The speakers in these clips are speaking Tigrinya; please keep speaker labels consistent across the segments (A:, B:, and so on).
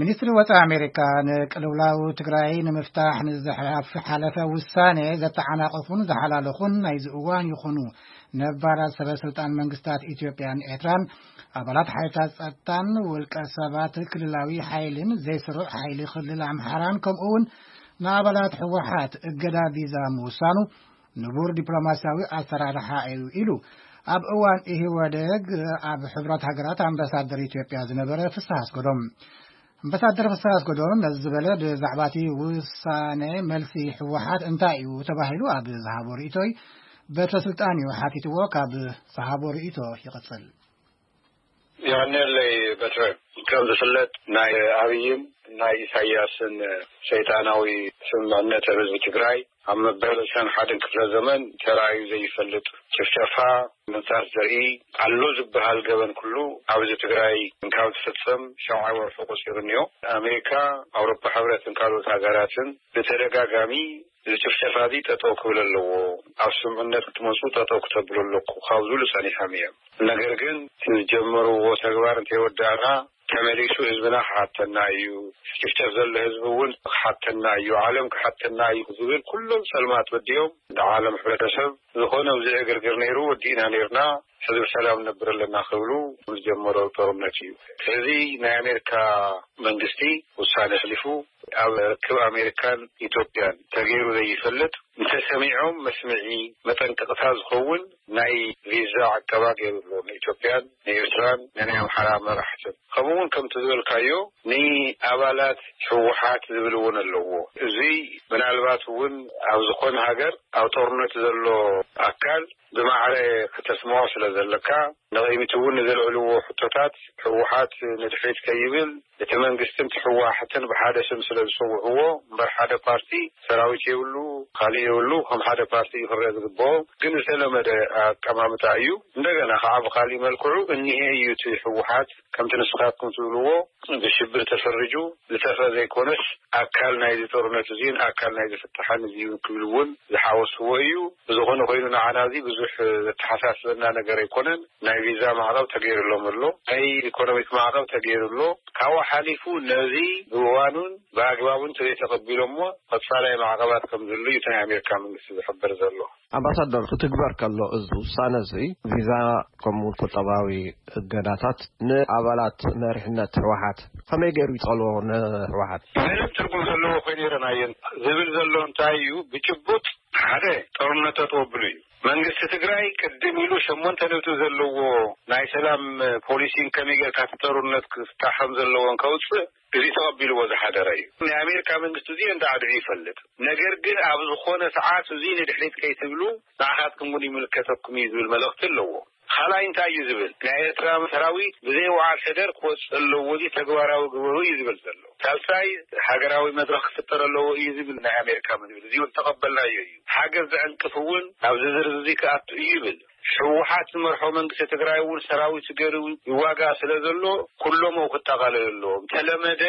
A: ሚኒስትሪ ወፃኢ ኣሜሪካ ንቅልውላው ትግራይ ንምፍታሕ ንዝሓለፈ ውሳነ ዘተዓናቐፉን ዝሓላለኹን ናይዚ እዋን ይኹኑ ነባራት ሰበ ስልጣን መንግስታት ኢትዮጵያን ኤርትራን ኣባላት ሓይልታት ጸጥታን ውልቀ ሰባት ክልላዊ ሓይልን ዘይስሩዕ ሓይሊ ክልል ኣምሓራን ከምኡ እውን ንኣባላት ህወሓት እገዳ ቪዛ ምውሳኑ ንቡር ዲፕሎማስያዊ ኣሰራርሓ እዩ ኢሉ ኣብ እዋን ኢህወደግ ኣብ ሕብረት ሃገራት ኣምባሳደር ኢትዮጵያ ዝነበረ ፍስሃ ኣስገዶም። ኣምባሳደር ፍስሃ ኣስገዶም ነዚ ዝበለ ብዛዕባ እቲ ውሳነ መልሲ ህወሓት እንታይ እዩ ተባሂሉ ኣብ ዝሃቦ ርእይቶይ በተ ስልጣን እዩ ሓቲትዎ ካብ ዝሃቦ ርእይቶ ይቕጽል።
B: የቐንየለይ በትረ ከም ዝፍለጥ ናይ ኣብይን ናይ ኢሳያስን ሰይጣናዊ ስምምዕነት ኣብ ህዝቢ ትግራይ ኣብ መበል ዕስራን ሓደን ክፍለ ዘመን ተራእዩ ዘይፈልጥ ጭፍጨፋ ምንጻት ዘርኢ ኣሎ ዝበሃል ገበን ኩሉ ኣብ ህዝቢ ትግራይ እንካብ ዝፍጸም ሻውዓይ ወርሑ ቆጺሩኒዮ ኣሜሪካ ኣውሮፓ ሕብረትን ካልኦት ሃገራትን ብተደጋጋሚ እዚ ጭፍጨፋ እዚ ጠጠው ክብል ኣለዎ፣ ኣብ ስምምዕነት ክትመፁ ጠጠው ክተብሉ ኣለኩም ካብ ዝብሉ ፀኒሖም እዮም። ነገር ግን እቲ ዝጀመርዎ ተግባር እንተይወዳእና ተመሊሱ ህዝብና ክሓተና እዩ፣ ዝጭፍጨፍ ዘሎ ህዝቢ እውን ክሓተና እዩ፣ ዓለም ክሓተና እዩ ብዝብል ኩሎም ፀልማት ወዲኦም ንዓለም ሕብረተሰብ ዝኾኖም ዘየግርግር ነይሩ ወዲእና ነይርና ሕዚ ብሰላም ንነብር ኣለና ክብሉ ዝጀመሮ ጦርነት እዩ። ስለዚ ናይ ኣሜሪካ መንግስቲ ውሳነ ኣሕሊፉ። ኣብ ርክብ ኣሜሪካን ኢትዮጵያን ተገይሩ ዘይፈልጥ እንተሰሚዖም መስምዒ መጠንቀቕታ ዝኸውን ናይ ቪዛ ዕቀባ ገይሩ'ሎ ንኢትዮጵያን ንኤርትራን ንናይ ኣምሓራ መራሕትን። ከምኡ'ውን ከምቲ ዝበልካዮ ንኣባላት ህወሓት ዝብል እውን ኣለዎ። እዚ ምናልባት እውን ኣብ ዝኾነ ሃገር ኣብ ጦርነት ዘሎ ኣካል ብማዕረ ክተስምዖ ስለዘለካ ንቕድሚት እውን ንዘልዕልዎ ሕቶታት ህወሓት ንድሕሪት ከይብል እቲ መንግስትን ትሕዋሕትን ብሓደ ስም ስለ ዝጽውዕዎ እምበር ሓደ ፓርቲ ሰራዊት የብሉ ካልእ የብሉ ከም ሓደ ፓርቲ እዩ ክረኣ ዝግብኦ ግን ዝተለመደ ኣቀማምጣ እዩ እንደገና ከኣ ብካልእ መልክዑ እኒሀ እዩ እቲ ሕወሓት ከምቲ ንስካትኩም ትብልዎ ብሽብር ተፈርጁ ዝተፈ ዘይኮነስ ኣካል ናይዚ ጦርነት እዙይን ኣካል ናይዚ ፍታሕን እዚዩ ክብል እውን ዝሓወስዎ እዩ። ብዝኾነ ኮይኑ ንዓና እዚ ብዙሕ ዘተሓሳስበና ነገር ኣይኮነን። ናይ ቪዛ ማዕቐብ ተገይርሎም ኣሎ፣ ናይ ኢኮኖሚክ ማዕቐብ ተገይሩ ኣሎ። ካብኡ ሓሊፉ ነዚ ብእዋኑን ብኣግባቡን እንተዘይተቐቢሎምዎ ቐፃላይ ማዕቐባት ከምዝህሉ እዩ እቲ ናይ ኣሜሪካ መንግስቲ ዝሕብር ዘሎ።
C: ኣምባሳደር፣ ክትግበር ከሎ እዚ ውሳነ እዚ ቪዛ ከምኡ እውን ቁጠባዊ እገዳታት ንኣባላት መሪሕነት ህወሓት ከመይ ገይሩ ይፀልዎ ንህወሓት?
B: ምንም ትርጉም ዘለዎ ኮይኑ ኣይረኣናዮን። ዝብል ዘሎ እንታይ እዩ ብጭቡጥ ሓደ ጦርነት ጠጠው ኣብሉ እዩ። መንግስቲ ትግራይ ቅድም ኢሉ ሸሞንተ ነጥቢ ዘለዎ ናይ ሰላም ፖሊሲን ከመይ ጌርካ እቲ ጦርነት ክፍታሕ ከም ዘለዎን ከውፅእ እዙይ ተቐቢልዎ ዝሓደረ እዩ። ናይ ኣሜሪካ መንግስቲ እዙይ ኣንዳዕዲዑ ይፈልጥ። ነገር ግን ኣብ ዝኾነ ሰዓት እዙይ ንድሕሪት ከይትብሉ ንዓኻትኩም እውን ይምልከተኩም እዩ ዝብል መልእኽቲ ኣለዎ። ኻልኣይ እንታይ እዩ ዝብል ናይ ኤርትራ ሰራዊት ብዘይ ውዓል ሕደር ክወጽእ ኣለዎ እዚ ተግባራዊ ግበሩ እዩ ዝበል ዘሎ ሳልሳይ ሃገራዊ መድረኽ ክፍጠር ኣለዎ እዩ ዝብል ናይ ኣሜርካ መድብል እዚውን ዝተቀበልናዮ እዩ ሓገዝ ዝዕንቅፍ እውን ኣብዚ ዝርዝ እዙይ ክኣቱ እዩ ይብል ሕውሓት ዝመርሖ መንግስቲ ትግራይ እውን ሰራዊቱ ገሩ ይዋጋእ ስለ ዘሎ ኩሎሞ ክጣቃለሉ ኣለዎም ተለመደ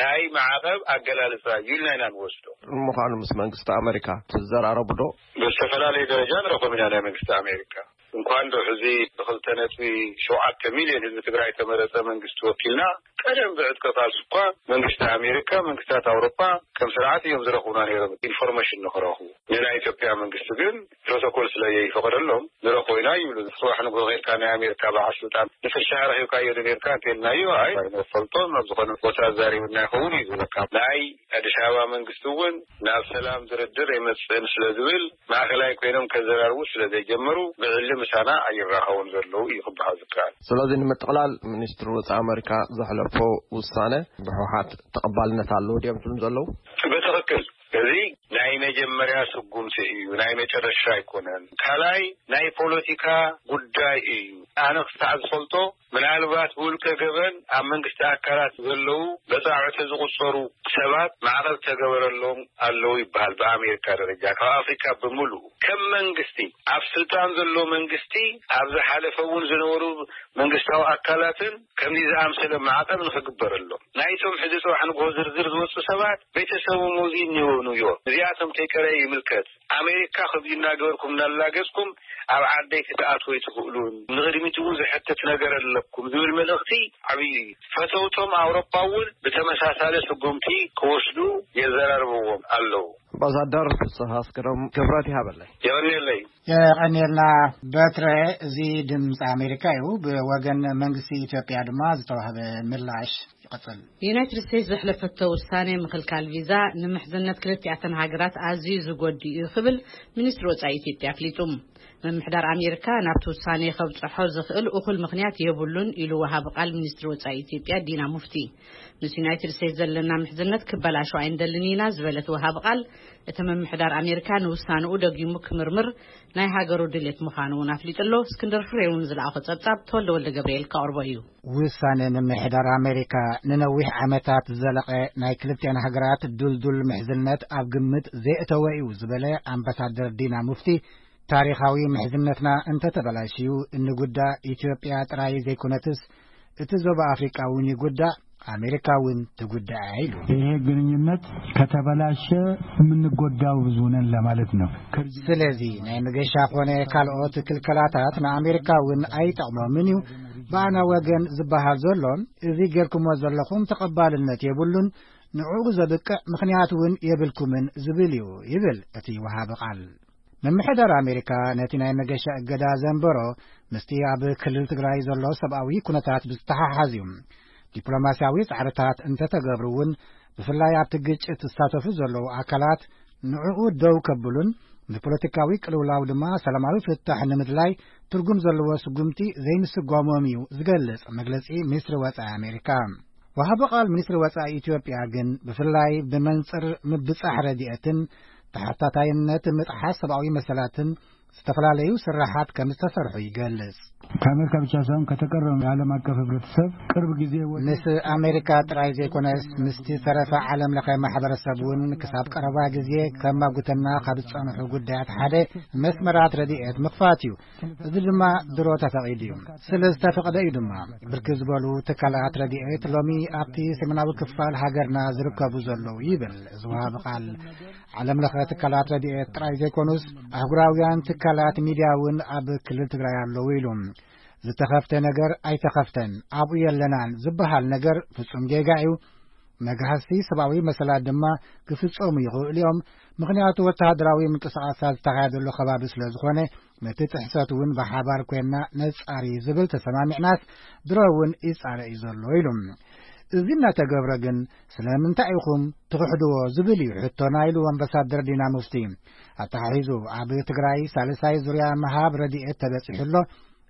B: ናይ ማዕቀብ ኣገላልፃ እዩ ኢልና ኢና ንወስዶ።
C: ንምዃኑ ምስ መንግስቲ ኣመሪካ ትዘራረቡ ዶ?
B: ብዝተፈላለየ ደረጃ ንረኽቦም ኢና ናይ መንግስቲ ኣሜሪካ። እንኳን ዶ ሕዚ ብክልተ ነጥቢ ሸውዓተ ሚልዮን ህዝቢ ትግራይ ተመረፀ መንግስቲ ወኪልና ቀደም ብዕጥቀ ቃልሲ እኳ መንግስቲ ኣሜሪካ መንግስታት ኣውሮፓ ከም ስርዓት እዮም ዝረክቡና ነይሮም ኢንፎርሜሽን ንክረክቡ ንናይ ኢትዮጵያ መንግስቲ ግን ፕሮቶኮል ስለየይፈቅደሎም ንረክቦ ኢና ይብሉ ፅባሕ ንግሆ ከይድካ ናይ ኣሜሪካ በዓል ስልጣን ንፍሻ ረኪብካዮ ዶ ነይርካ እንተይልናዮ ኣይ ኣይንፈልጦን ኣብ ዝኮነ ቦታ ኣዛሪቡና ይከውን እዩ ዝብለካ ናይ ኣዲስ ኣበባ መንግስቲ እውን ናብ ሰላም ድርድር ኣይመፅእን ስለዝብል ማእከላይ ኮይኖም ከዘራርቡ ስለ ዘይጀመሩ ብዕሊ ምሳና ኣይራኸቡን ዘለዉ እዩ ክበሃል ዝከኣል።
C: ስለዚ ንምጥቕላል ሚኒስትሪ ወጻኢ ኣመሪካ ዘሕለፎ ውሳነ ብሕውሓት ተቐባልነት ኣለዎ ድዮም ትብሉ ዘለዉ?
B: ብትኽክል እዚ ናይ መጀመርያ ስጉምቲ እዩ፣ ናይ መጨረሻ ኣይኮነን። ካልኣይ ናይ ፖለቲካ ጉዳይ እዩ። ኣነ ክሳዕ ዝፈልጦ ምናልባት ብውልቀ ገበን ኣብ መንግስቲ ኣካላት ዘለዉ በጻብዕቲ ዝቑጸሩ ሰባት ማዕቐብ ዝተገበረሎም ኣለዉ ይበሃል ብኣሜሪካ ደረጃ ካብ ኣፍሪቃ ብምሉኡ ከም መንግስቲ ኣብ ስልጣን ዘሎ መንግስቲ ኣብ ዝሓለፈ እውን ዝነበሩ መንግስታዊ ኣካላትን ከምዚ ዝኣምሰለ ማዕቐብ ንኽግበረሎም ናይቶም ሕዚ ጽባሕ ንግሆ ዝርዝር ዝወጽኡ ሰባት ቤተሰብም ውዚን ይወኑ እዮም እዚኣቶም ተይቀረየ ይምልከት ኣሜሪካ ከምዚ እናገበርኩም እናላገጽኩም ኣብ ዓደይ ክትኣትዉ ኣይትኽእሉን፣ ንቕድሚት እውን ዘሕትት ነገር ኣለኩም ዝብል መልእኽቲ ዓብዩ እዩ። ፈተውቶም ኣውሮፓ እውን ብተመሳሳሊ ስጉምቲ ክወስዱ የዘራርብዎም ኣለዉ።
C: ኣምባሳደር ፍስህ ኣስገዶም ክብረት ይሃበለይ።
B: የቐንየለይ።
A: የቐንየልና በትረ እዚ ድምጺ ኣሜሪካ እዩ። ብወገን መንግስቲ ኢትዮጵያ ድማ ዝተዋህበ ምላሽ። ይቐጽል።
D: ዩናይትድ ስቴትስ ዘሕለፈቶ ውሳኔ ምኽልካል ቪዛ ንምሕዝነት ክልቲኣተን ሃገራት ኣዝዩ ዝጎድእ'ዩ ክብል ሚኒስትሪ ወጻኢ ኢትዮጵያ ኣፍሊጡ። ምምሕዳር ኣሜሪካ ናብቲ ውሳኔ ከብጽሖ ዝኽእል እኹል ምኽንያት የብሉን ኢሉ ወሃቢ ቃል ሚኒስትሪ ወጻኢ ኢትዮጵያ ዲና ሙፍቲ። ምስ ዩናይትድ ስቴትስ ዘለና ምሕዝነት ክበላሾ ኣይንደልን ኢና ዝበለት ወሃቢ ቃል፣ እቲ ምምሕዳር ኣሜሪካ ንውሳነኡ ደጊሙ ክምርምር ናይ ሃገሩ ድሌት ምዃኑ እውን ኣፍሊጡ ኣሎ። እስክንድር ፍሬው ንዝለኣኾ ጸብጻብ ተወልደ ወልደገብርኤል ከቕርቦ እዩ።
A: ውሳነ ምምሕዳር ኣመሪካ ንነዊሕ ዓመታት ዝዘለቐ ናይ ክልቲኣን ሃገራት ድልዱል ምሕዝነት ኣብ ግምት ዘየእተወ እዩ ዝበለ ኣምባሳደር ዲና ሙፍቲ፣ ታሪኻዊ ምሕዝነትና እንተተበላሽዩ እንጉዳእ ኢትዮጵያ ጥራይ ዘይኮነትስ እቲ ዞባ ኣፍሪቃ እውን ይጉዳእ፣ ኣመሪካ እውን ትጉዳእ እያ ኢሉ።
E: ይሄ ግንኙነት ከተበላሸ የምንጎዳው ብዙ ነን ለማለት ነው።
A: ስለዚ ናይ መገሻ ኮነ ካልኦት ክልከላታት ንኣመሪካ እውን ኣይጠቕሞምን እዩ። ብኣና ወገን ዝበሃል ዘሎ እዚ ጌርኩሞ ዘለኹም ተቐባልነት የብሉን፣ ንዕኡ ዘብቅዕ ምኽንያት እውን የብልኩምን ዝብል እዩ ይብል እቲ ወሃቢ ቃል። ምምሕዳር ኣሜሪካ ነቲ ናይ መገሻ እገዳ ዘንበሮ ምስቲ ኣብ ክልል ትግራይ ዘሎ ሰብኣዊ ኩነታት ብዝተሓሓዝ እዩ። ዲፕሎማስያዊ ጻዕርታት እንተተገብሩ እውን ብፍላይ ኣብቲ ግጭት ዝሳተፉ ዘለዉ ኣካላት ንዕኡ ደው ከብሉን ንፖለቲካዊ ቅልውላው ድማ ሰላማዊ ፍታሕ ንምድላይ ትርጉም ዘለዎ ስጉምቲ ዘይምስጓሞም እዩ ዝገልጽ መግለጺ ሚኒስትሪ ወጻኢ ኣሜሪካ። ወሃቢ ቃል ሚኒስትሪ ወጻኢ ኢትዮጵያ ግን ብፍላይ ብመንጽር ምብጻሕ ረድኤትን ተሓታታይነት ምጥሓስ ሰብኣዊ መሰላትን ዝተፈላለዩ ስራሓት ከም ዝተሰርሑ ይገልጽ።
E: ከኣመሪካ ብቻ ሳይሆን ከተቀረ የዓለም ኣቀፍ ህብረተሰብ ቅርብ ግዜ
A: ምስ ኣሜሪካ ጥራይ ዘይኮነስ ምስቲ ዝተረፈ ዓለም ለኸ ማሕበረሰብ እውን ክሳብ ቀረባ ግዜ ከማጉተና ካብ ዝጸንሑ ጉዳያት ሓደ መስመራት ረድኤት ምኽፋት እዩ። እዚ ድማ ድሮ ተፈቒዱ እዩ። ስለ ዝተፈቕደ እዩ ድማ ብርክ ዝበሉ ትካላት ረድኤት ሎሚ ኣብቲ ሰሜናዊ ክፋል ሃገርና ዝርከቡ ዘለዉ ይብል ዝወሃብ ቃል ዓለም ለኸ ትካላት ረድኤት ጥራይ ዘይኮኑስ ኣህጉራውያን ትካላት ሚድያ እውን ኣብ ክልል ትግራይ ኣለዉ ኢሉ ዝተኸፍተ ነገር ኣይተኸፍተን ኣብኡ የለናን ዝበሃል ነገር ፍጹም ጌጋ እዩ መግሃሲ ሰብኣዊ መሰላት ድማ ክፍጸሙ ይኽእሉ እዮም ምኽንያቱ ወተሃደራዊ ምንቅስቓሳት ዝተኻየደሉ ከባቢ ስለ ዝኾነ ነቲ ጥሕሰት እውን ብሓባር ኮይንና ነፃሪ ዝብል ተሰማሚዕናስ ድሮ እውን ይፃረ እዩ ዘሎ ኢሉ። እዚ እናተገብረ ግን ስለምንታይ ኢኹም ትኽሕድዎ ዝብል እዩ ሕቶና ኢሉ ኣምባሳደር ዲና ሙፍቲ ኣተሓሒዙ ኣብ ትግራይ ሳልሳይ ዙርያ ምሃብ ረድኤት ተበፂሑ ኣሎ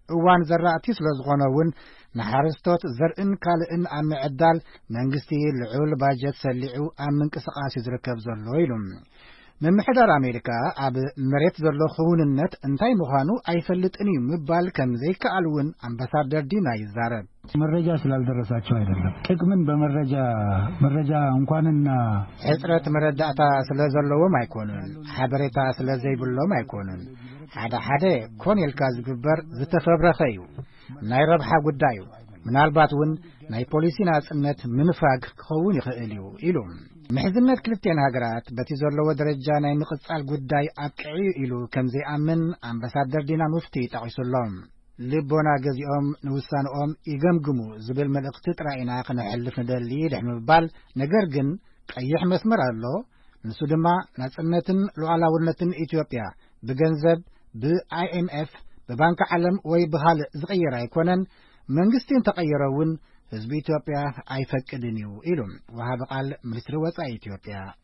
A: እዋን ዘራእቲ ስለ ዝኾነ እውን ንሓረስቶት ዘርእን ካልእን ኣብ ምዕዳል መንግስቲ ልዑል ባጀት ሰሊዑ ኣብ ምንቅስቓስ እዩ ዝርከብ ዘሎ ኢሉ ምምሕዳር ኣሜሪካ ኣብ መሬት ዘሎ ክውንነት እንታይ ምዃኑ ኣይፈልጥን እዩ ምባል ከም ዘይከኣል እውን ኣምባሳደር ዲና ይዛረብ።
E: መረጃ ስላልደረሳቸው ኣይደለም ጥቅምን በመረጃ መረጃ እንኳንና
A: ሕፅረት መረዳእታ ስለ ዘለዎም ኣይኮኑን፣ ሓበሬታ ስለ ዘይብሎም ኣይኮኑን። ሓደ ሓደ ኮን ኢልካ ዝግበር ዝተፈብረኸ እዩ፣ ናይ ረብሓ ጉዳይ እዩ። ምናልባት እውን ናይ ፖሊሲ ናጽነት ምንፋግ ክኸውን ይኽእል እዩ ኢሉ። ምሕዝነት ክልቲኤን ሃገራት በቲ ዘለዎ ደረጃ ናይ ምቕጻል ጉዳይ ኣብቂዑ'ዩ ኢሉ ከም ዘይኣምን ኣምበሳደር ዲና ሙፍቲ ጠቒሱ ኣሎ። ልቦና ገዚኦም ንውሳንኦም ይገምግሙ ዝብል መልእኽቲ ጥራይ ኢና ክነሕልፍ ንደሊ ድሕሪ ምባል ነገር ግን ቀይሕ መስመር ኣሎ ንሱ ድማ ናጽነትን ሉዓላውነትን ኢትዮጵያ ብገንዘብ ብኣይኤምኤፍ ብባንኪ ዓለም ወይ ብኻልእ ዝቕየር ኣይኮነን መንግስቲ እንተቐይረ'ውን ህዝቢ ኢትዮጵያ ኣይፈቅድን እዩ ኢሉ ወሃቢ ቃል ሚኒስትሪ ወፃኢ ኢትዮጵያ።